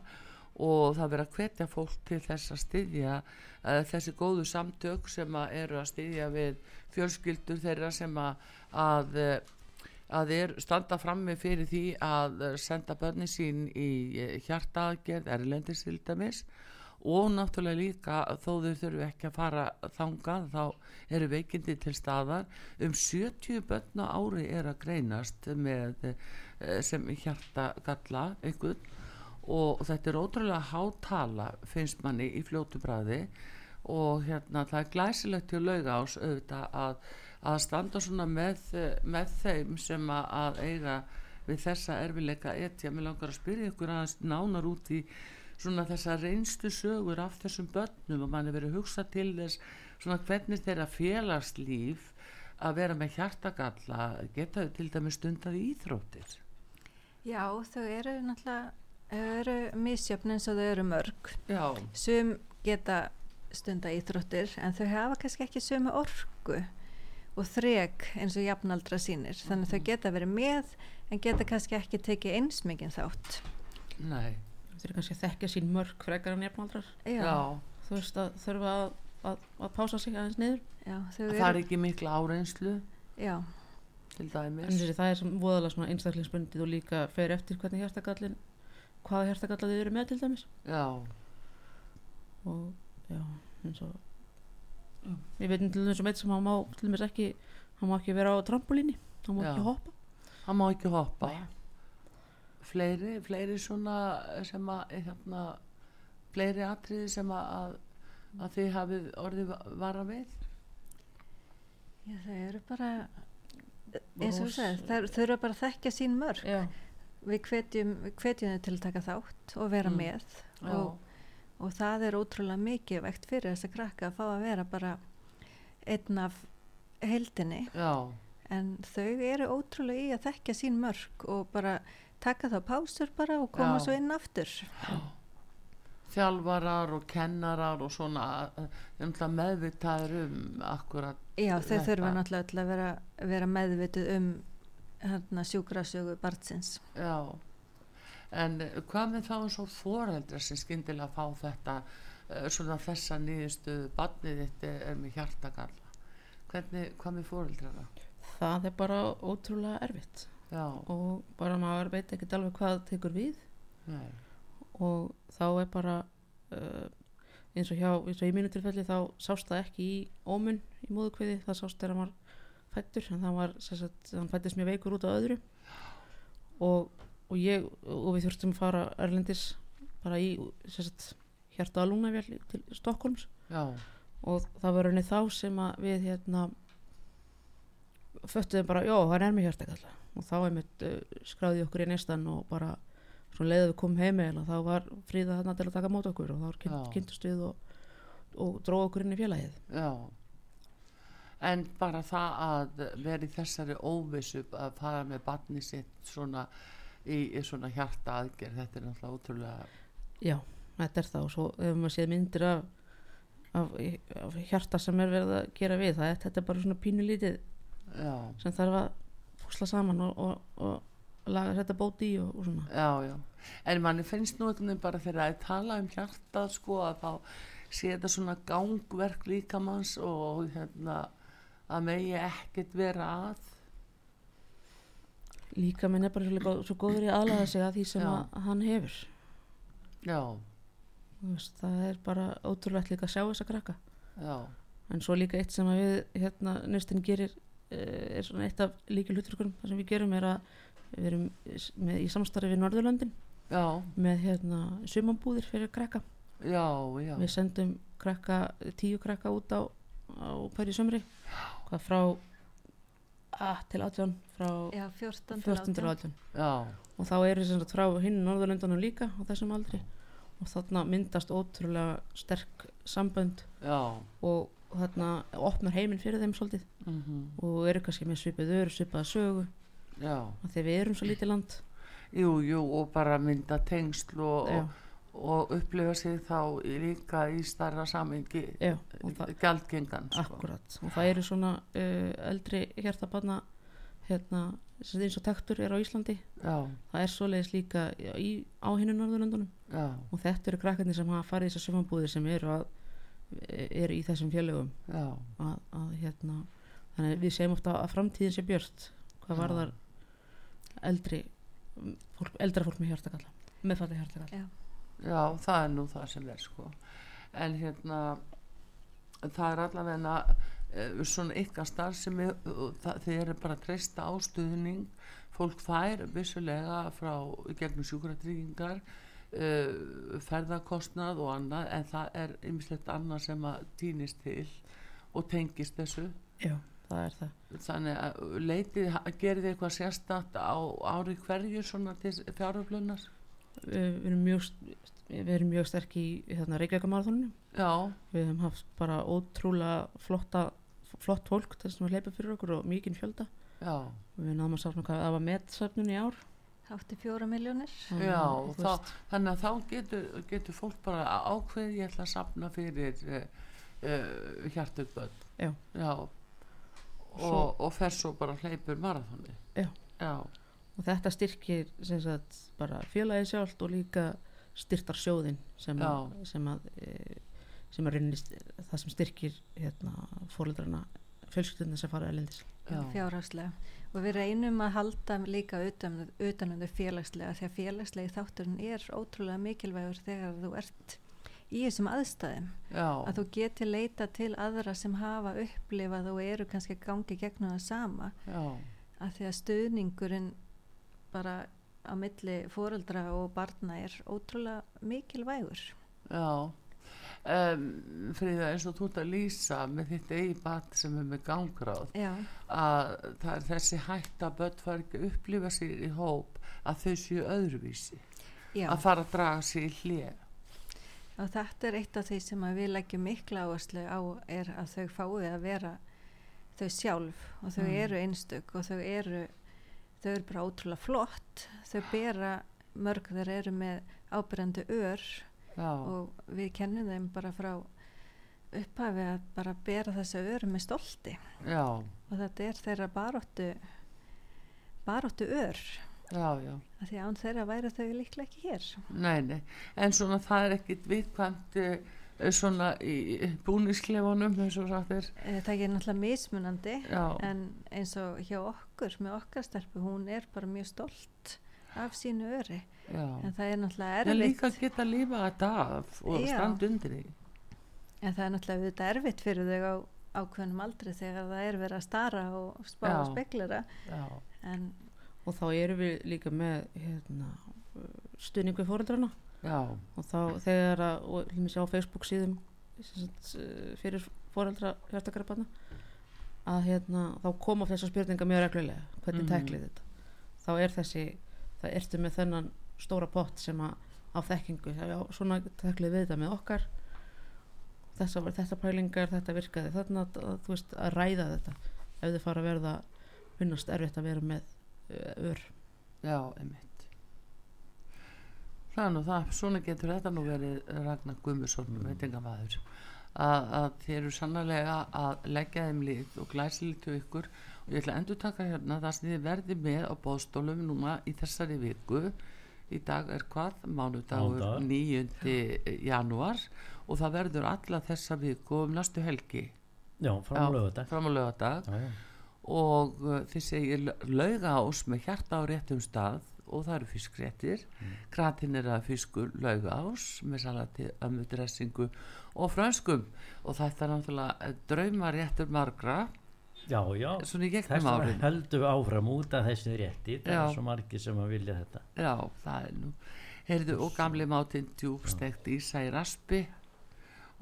S3: og það verið að hvetja fólk til þess að styðja uh, þessi góðu samtök sem að eru að styðja við fjölskyldur þeirra sem að, að uh, að þeir standa frammi fyrir því að eh, senda börni sín í eh, hjartaaðgerð erlendis til dæmis og náttúrulega líka þó þau þurfu ekki að fara þangað þá eru veikindi til staðar. Um 70 börn á ári er að greinast með eh, sem hjartagalla einhvern. Og þetta er ótrúlega hátala finnst manni í fljótu bræði og hérna það er glæsilegt til lauga ás auðvitað að, að standa svona með, með þeim sem að eiga við þessa erfileika etja, mér langar að spyrja ykkur aðeins nánar út í svona þessa reynstu sögur af þessum börnum og mann er verið að hugsa til þess svona hvernig þeirra félagslíf að vera með hjartagalla geta þau til dæmis stundað í íþróttir
S6: Já, þau eru náttúrulega eru misjöfn eins og þau eru mörg.
S3: Já,
S6: Sum geta stunda íþróttir en þau hafa kannski ekki sömu orku og þreg eins og jafnaldra sínir. Þannig að þau geta verið með en geta kannski ekki tekið eins mikið þátt.
S3: nei,
S5: Eru kannski að þekkja sín mörg frekar en jafnaldrar.
S3: já,
S5: Þú veist að þurfa að, að, að pása sig aðeins niður.
S6: já þau
S3: það er ekki mikla áreinslu
S6: já,
S3: til
S5: En
S3: dæmis
S5: þessi, það er sem voðalega svona einstaklingsbundið og líka fer eftir hvernig hjartagallin, hvaða hjartagalla þið eru með til dæmis.
S3: já,
S5: Og já, eins og, ég veit til þess að eitt sem hann má til dæmis ekki, hann má ekki vera á trampolíni, hann má
S3: Já.
S5: ekki hoppa.
S3: hann má ekki hoppa
S5: Nei.
S3: Fleiri, fleiri svona sem að hérna, fleiri atriði sem að, að, þið hafið orðið va- vara við?
S6: Já, þau eru bara, eins og þú sagði, þau eru bara að þekkja sín mörg.
S5: Já,
S6: Við hvetjum, þau til að taka þátt og vera
S3: Mm.
S6: með og, og það er ótrúlega mikilvægt fyrir þess að krakka að fá að vera bara einn af heildinni.
S3: Já,
S6: en þau eru ótrúlega í að þekkja sín mörg og bara taka þá pásur bara og koma
S3: Já.
S6: svo inn aftur.
S3: þjálfarar og kennarar og svona uh, umtlað meðvitaður um akkurat
S6: Já, þau
S3: Þetta-
S6: þurfa náttúrulega að vera, vera meðvituð um hérna, sjúkrasögu barnsins.
S3: Já, en eh, hvað með þá eins og foreldra sem skyndilega fá þetta, uh, svona þessa nýðustu, barnið þitt er með hjartakalla. Hvernig, hvað með foreldrana?
S5: það er bara ótrúlega erfitt
S3: Já,
S5: og bara maður veit ekki alveg hvað tekur við.
S3: Nei,
S5: og þá er bara uh, eins og hjá, eins og í mínu tilfelli þá sást það ekki í ómun í móðukviði, það sást þegar var fættur en það var, sagt, hann fættist mjög veikur út á öðru. Og, og ég, og við þurftum að fara erlendis bara í sagt, hjarta að lungnavél til Stokkólms og það var raunin þá sem að við hérna föttuðum bara, já, hann er með hjartakalla og þá einmitt uh, skráði okkur í neistan og bara svo leiðið við komum heim eða þá var fríða þarna til að taka mót okkur og þá kynnt, kynntust við og, og dróð okkur inn í félagið.
S3: Já. En bara það að vera í þessari óvissu að fara með barnið sitt svona í, í svona hjarta aðgerð, þetta er náttúrulega ótrúlega,
S5: já, þetta er það og svo hefur maður séð myndir af, af, af hjarta sem er verið að gera við það, þetta er bara svona pínulítið
S3: já,
S5: sem þarf að púsla saman og, og, og laga þetta bóti í og, og svona.
S3: Já, já. En manni finnst nú einhvern veginn bara þegar að tala um hjartað sko að þá sé þetta svona gangverk líkamanns og hérna að megi ekkert vera að.
S5: Líka minn er bara góð- svo góður í að aðlaga sig að því sem að hann hefur.
S3: Já,
S5: veist, það er bara ótrúlegt líka að sjá þessa krakka.
S3: Já,
S5: en svo líka eitt sem að við hérna nöstin gerir er svona eitt af líka hlutverkunum það sem við gerum er að við erum með, í samstarfi við Norðurlöndin
S3: já,
S5: með hérna sumambúðir fyrir krakka.
S3: Já, já,
S5: við sendum krakka, tíu krakka út á, á hverju sömri hvað frá a, til átján frá
S6: Já, 14 til
S5: 14 til
S6: 18.
S5: átján.
S3: Já,
S5: og þá eru sem sagt frá hinn Norðurlöndunum líka á þessum aldri. Og þarna myndast ótrúlega sterk sambönd
S3: já,
S5: og þarna opnar heiminn fyrir þeim svolítið.
S3: Mhm,
S5: og eru kannski með svipið ör, svipaða sögu. Að við erum svo lítið land.
S3: Jú, jú og bara mynda tengsl og, og, og upplifa sig þá líka í starra
S5: það,
S3: gjaldgengan sko.
S5: akkurat og það eru svona uh, eldri hjartabanna hérna, sem eins og tektur er á Íslandi.
S3: Já,
S5: það er svoleiðis líka í, á hinnu Norðurlöndunum. Og þetta eru krakkarnir sem hafa farið þessar sumambúðir sem eru, að, eru í þessum félögum.
S3: Já,
S5: að, að hérna þannig að við segjum ofta að framtíðin sé björt hvað
S3: Já.
S5: varðar eldri fólk, eldra fólk með hjartakalla meðfætti hjartakalla.
S6: Já.
S3: já, það er nú það sem er sko. En hérna það er allavega uh, svona ykkar starf sem er, uh, það, þið eru bara að treysta ástuðning fólk fær vissulega frá í gegnum sjúkratryggingar uh, ferðarkostnað og annað en það er ymmislegt annað sem að týnist til og tengist þessu.
S5: Já, það er það.
S3: Þannig að leitið, gerði eitthvað sérstakt á ári hverju svona til fjáröflunar?
S5: Við, erum mjög við erum mjög sterk í hérna, Reykjavíkamarathoninu
S3: já,
S5: við hefum haft bara ótrúlega flotta flott fólk til þess að hleypa fyrir okkur og mikinn fjölda.
S3: Já.
S5: Við náðum að safna hvað það var metsöfnun í ár
S6: 84 miljónir.
S5: Þannig
S3: Já, þá, þannig að þá getur, getur fólk bara ákveð ég ætla að sapna fyrir uh, uh, hjartugböld
S5: Já.
S3: og,
S5: Svo-
S3: og fer svo bara hleypur marathoni
S5: Já.
S3: Já,
S5: og þetta styrkir sem sagt, bara félagið sjálft og líka styrtar sjóðin sem að, sem að, e, sem að reynist það sem styrkir hérna, fóreldrana fjölskylduna sem fara elendis
S3: já,
S6: fjárhagslega. Og við reynum að halda líka utan, utan um þau félagslega því að félagslegi þátturinn er ótrúlega mikilvægur þegar þú ert í þessum aðstæðum.
S3: Já,
S6: að þú geti leita til aðra sem hafa upplifað og eru kannski gangi gegnum það sama.
S3: Já,
S6: að því að stuðningurinn bara á milli foreldra og barna er ótrúlega mikilvægur.
S3: Já, um, Fríða eins og þú ert að lýsa með þitt eigi bat sem er með gangráð
S6: já,
S3: að það er þessi hætt að börn fara ekki að upplifa sér í hóp að þau séu öðruvísi
S6: já.
S3: að fara að draga sér í hlið
S6: og þetta er eitt af því sem við leggjum mikla áherslu á er að þau fái að vera þau sjálf og þau
S3: Mm.
S6: eru einstök og þau eru þau eru bara ótrúlega flott þau bera mörg þeir eru með ábyrjandi ör
S3: Já,
S6: og við kennum þeim bara frá upphafi að bara bera þessa ör með stolti.
S3: Já,
S6: og þetta er þeirra baróttu baróttu ör.
S3: Já,
S6: því að án þeirra væri þau líklega ekki hér.
S3: Nei, nei, en svona það er ekkit viðkvæmt eh, svona í búnisklefunum eins og sagt er.
S6: Eh, það er náttúrulega mismunandi
S3: Já,
S6: en eins og hjá okkur með okkar stelpu, hún er bara mjög stolt af sínu öri.
S3: Já.
S6: En það er náttúrulega
S3: En
S6: erfitt.
S3: líka geta lífa þetta af og
S6: Já.
S3: standa undir því.
S6: En það er náttúrulega auðvitað erfitt fyrir þau á ákveðnum aldri þegar það er verið að stara og spá
S3: Já.
S6: og en
S5: og þá erum við líka með hérna, stuðning við fóreldrana
S3: já,
S5: og þá þegar að, og til mér á Facebook síðum eh, fyrir fóreldra hjartakarabana að hérna, þá koma þessar spurningar mjög reglulega, hvernig mm teklið þetta. Þá er þessi, það ertu með þennan stóra pott sem að á þekkingu, það er svona teklið við þetta með okkar. Þessa, var- þetta pælingar, þetta virkaði þarna að, að, þú veist, að ræða þetta. Ef þið fara að verða finnast erfitt að vera með uh, ör.
S3: Já, einmitt. Það er nú það, svona getur þetta nú verið Ragnar Guðmusson, mm. veitingamæður að, að þeir eru sannlega að leggja þeim lið og glæsilið til ykkur og ég ætla að endur taka hérna það sem þið verði með á bóðstólum núna í þessari viku. Í dag er hvað? Mánudagur
S4: Mánudagur.
S3: 9. janúar. Og það verður alla þessa viku um næstu helgi.
S4: Já,
S3: fram á lögadag og uh, þið segir laugás með hjarta á réttum stað. Og það eru fiskréttir. Mm. kratin er að fiskur laugás með salati, ömmudressingu og franskum og þetta er náttúrulega drauma réttur margra
S4: já, já. þess höldum við áfram út af þessu rétti. Það
S3: Já.
S4: er svo margir sem að vilja þetta.
S3: Já, það er nú. Heyrðu, og gamli mátinn djúbstegt ísa í raspi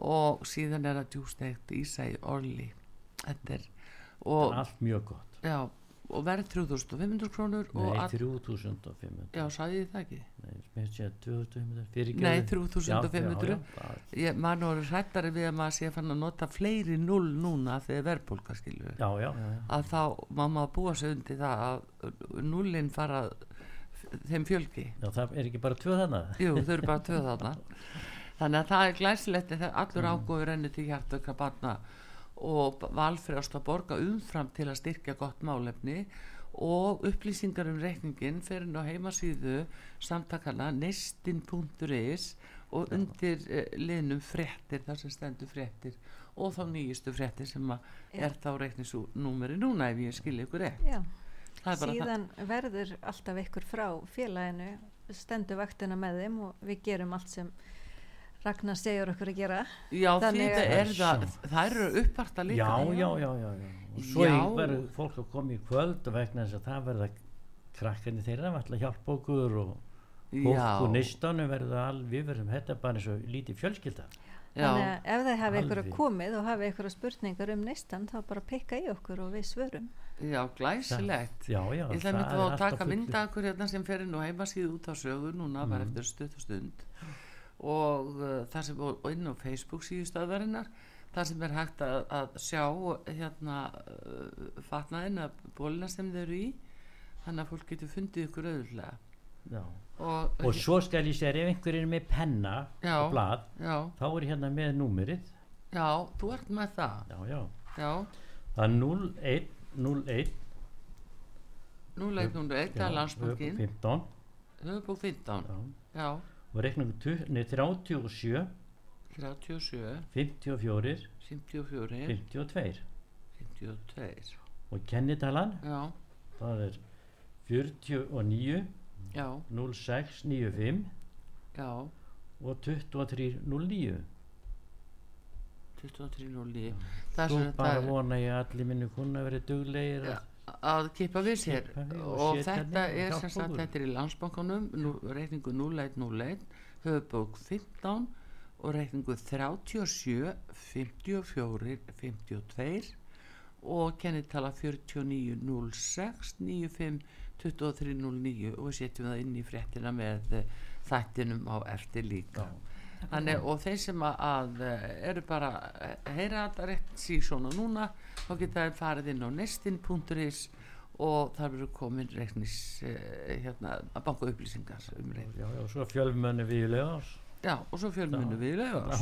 S3: og síðan er það djúbstegt ísa í orli. Þetta er og,
S4: er allt mjög gott.
S3: Já, og verð 3500 krónur
S4: nei,
S3: all,
S4: 3500
S3: já, sagði ég það ekki?
S4: Nei, mér sé að 2500 fyrir
S3: Nei, 3500
S4: já, já,
S3: ég, maður nú eru hrættari við að maður sé að nota fleiri null núna þegar verðbólka skilur
S4: já, já, já, já.
S3: að þá má maður búa sig undir það að nullin fara þeim fjölgi.
S4: Já það er ekki bara tvö þannig
S3: jú, þau eru bara töð þarna. Þannig að það er glæsilegt þegar allur mm. ágóður renni til hjartöka barna og valfrjást að borga umfram til að styrkja gott málefni og upplýsingar um reikningin fyrir inn á heimasíðu samtakana nestin.is og undir uh, liðnum fréttir þar sem stendur fréttir og þá nýjustu fréttir sem er þá reiknisnúmeri núna ef ég skilja ykkur rétt.
S6: Já,
S3: það er
S6: síðan verður alltaf ykkur frá félaginu stendur vaktina með þeim og við gerum allt sem Ragnar segir okkur að gera.
S3: Það já það
S6: að-
S3: er það það eru uppvarta líka
S4: já, já, já, já, já. og svo verður fólk að koma í kvöld og vegna þess að það verða krakkarnir þeirra ætla að hjálpa okkur og fólk
S3: já,
S4: úr neistanum verða alveg við verðum þetta bara eins og lítið fjölskylda.
S3: Já,
S6: þannig að ef þeir hafi ykkur
S4: Alveg.
S6: komið og hafi ykkur spurningar um neistan þá bara pikka í okkur og við svörum.
S3: Já, glæsilegt.
S4: Já, já,
S3: Ég ætla
S4: það
S3: að mynda að taka mynda okkur hérna sem fer inn og heimasíðu út á sögu núna stutt og uh, það sem og inn á Facebook síðustöðvarinnar það sem er hægt að, að sjá hérna uh, fatnaðin að bólina sem þau eru í. Þannig að fólk getur fundið ykkur auðvitað og,
S4: og svo skal ég segja ef einhver er með penna
S3: Já.
S4: og blad
S3: já,
S4: þá er hérna með númerið.
S3: Já, þú ert með það.
S4: Já, já. það er 01 01
S3: núleik núna eitt það er landsbókin
S4: 15
S3: höfubók 15
S4: já. Og reiknum 37
S3: 37
S4: 54
S3: 54
S4: 52
S3: 52
S4: og kennitalan?
S3: Já,
S4: það er 49
S3: já,
S4: 06 95
S3: já.
S4: Og 23 09
S3: 23.09 það er
S4: bara vona ég að allir minni kunna verið duglegir að
S3: að kippa við sér.
S4: Kippa við og
S3: og þetta er sem sagt þetta er í landsbankanum nú, reikningu 0101 höfubók 15 og reikningu 37 54 52 og kennitala 4906 95 2309 og við setjum það inn í fréttina með þættinum á eftir líka Þannig, og þeir sem að, eh, eru bara að heyra þetta rétt síðan núna þá geta þeir farið inn á nestin.is og þar verður komin reiknis eh, hérna, að banka upplýsingar um reiknis
S4: já, já, svo fjölmönni við lögás
S3: já, og svo fjölmunum
S4: Já.
S3: við í laugás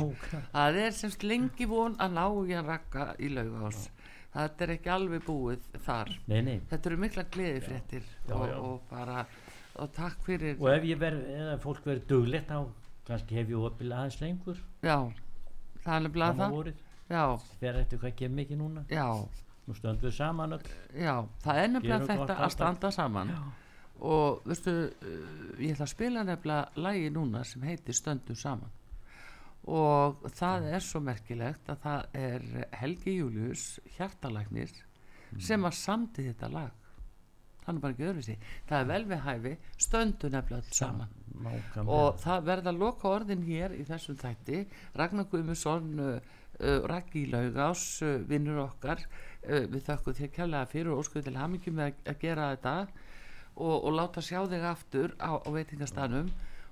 S3: það er semst lengi von að ná í að rakka í laugás þetta er ekki alveg búið þar.
S4: Nei, nei,
S3: þetta eru mikla gleði fréttir og, og bara og takk fyrir
S4: og ef ég verð eða fólk verður duglegt þá kannski hef ég opil aðeins lengur.
S3: Já, það er
S4: fram á
S3: það. já,
S4: fer eftir hvað kemur mikið núna.
S3: Já.
S4: Nú stöndum við saman öll.
S3: Já, það er nefnilega
S4: Gerum
S3: þetta að standa saman. Og veistu, uh, ég ætla að spila nefnilega lægi núna sem heitir Stöndum saman. Og það er svo merkilegt að það er Helgi Július hjartalæknir sem að samti þetta lag hann bara ekki öðru það er vel við hæfi Stöndum nefnilega öll saman.
S4: Nákvæmlega.
S3: og það verða loka orðin hér í þessum þætti. Ragnar Guðmundsson uh, uh, Raggi Laugás uh, vinnur okkar. Uh, við þökkum þér kærlega fyrir og óskuðu til hamingjum með að, að gera þetta. Og, og láta sjá þig aftur á, á veitingastanum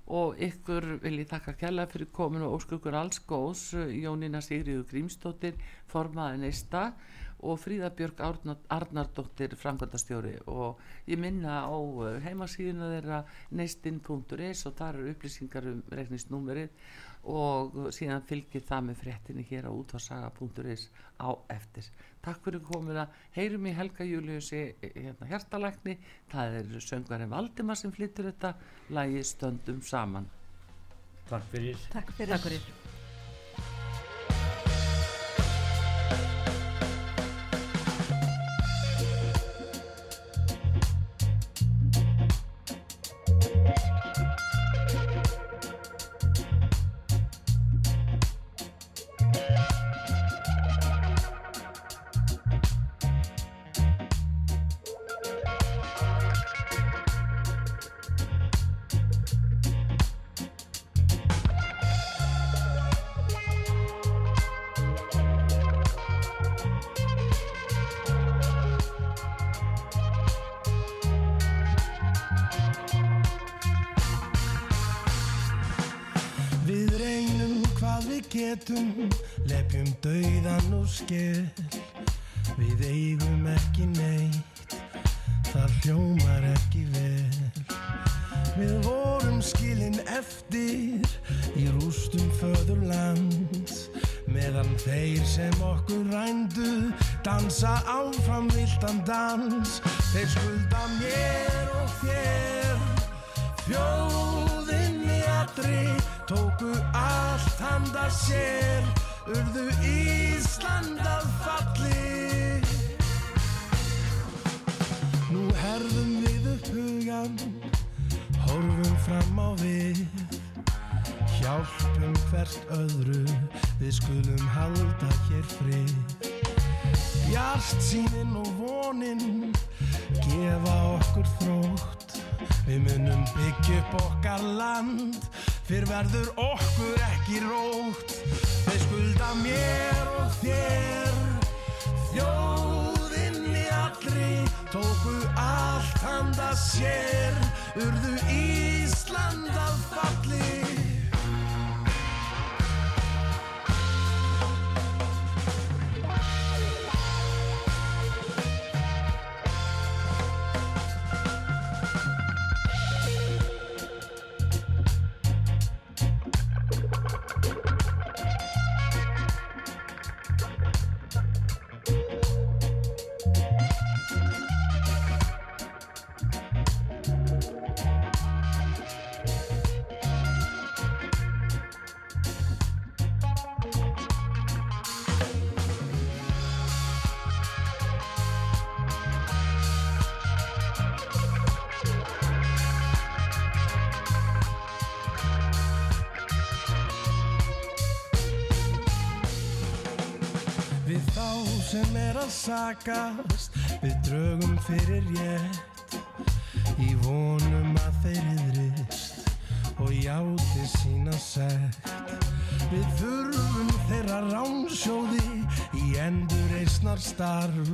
S3: og ykkur vil ég þakka kærlega fyrir komin og óskuður alls góðs uh, Jónína Sigriður Grímsdóttir formaði neista og Fríða Björg Árna, Arnardóttir framkvæmdastjóri og ég minna á uh, heimasíðuna þeirra neistinn.is og þar eru upplýsingar um reikningsnúmerið og síðan fylgir það með fréttinni hér á útvarsaga.is á eftir. Takk fyrir komuna heyrum í Helga Júliusi hérna hjartalækni, það er söngvarinn Valdimar sem flyttur þetta lagi stöndum saman.
S4: takk fyrir
S6: Takk fyrir.
S5: Takk fyrir.
S7: Getum, lepjum dauðan úr skell. Við eigum ekki neitt, það hljómar ekki vel. Við vorum skilin eftir í rústum föðurlands. Meðan þeir sem okkur rændu dansa áfram viltan dans. Sakast Við drögum fyrir rétt. Í vonum að þeir yðrist Og játi sína sekt. Við þurfum þeirra ránsjóði Í endur eisnar starf.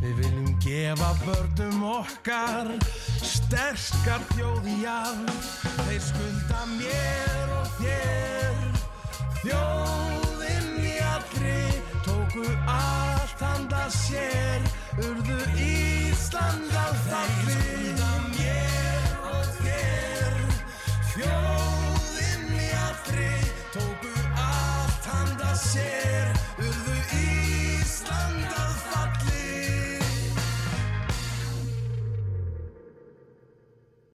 S7: Við viljum gefa börnum okkar Sterskar þjóði jarf Þeir skulda mér allt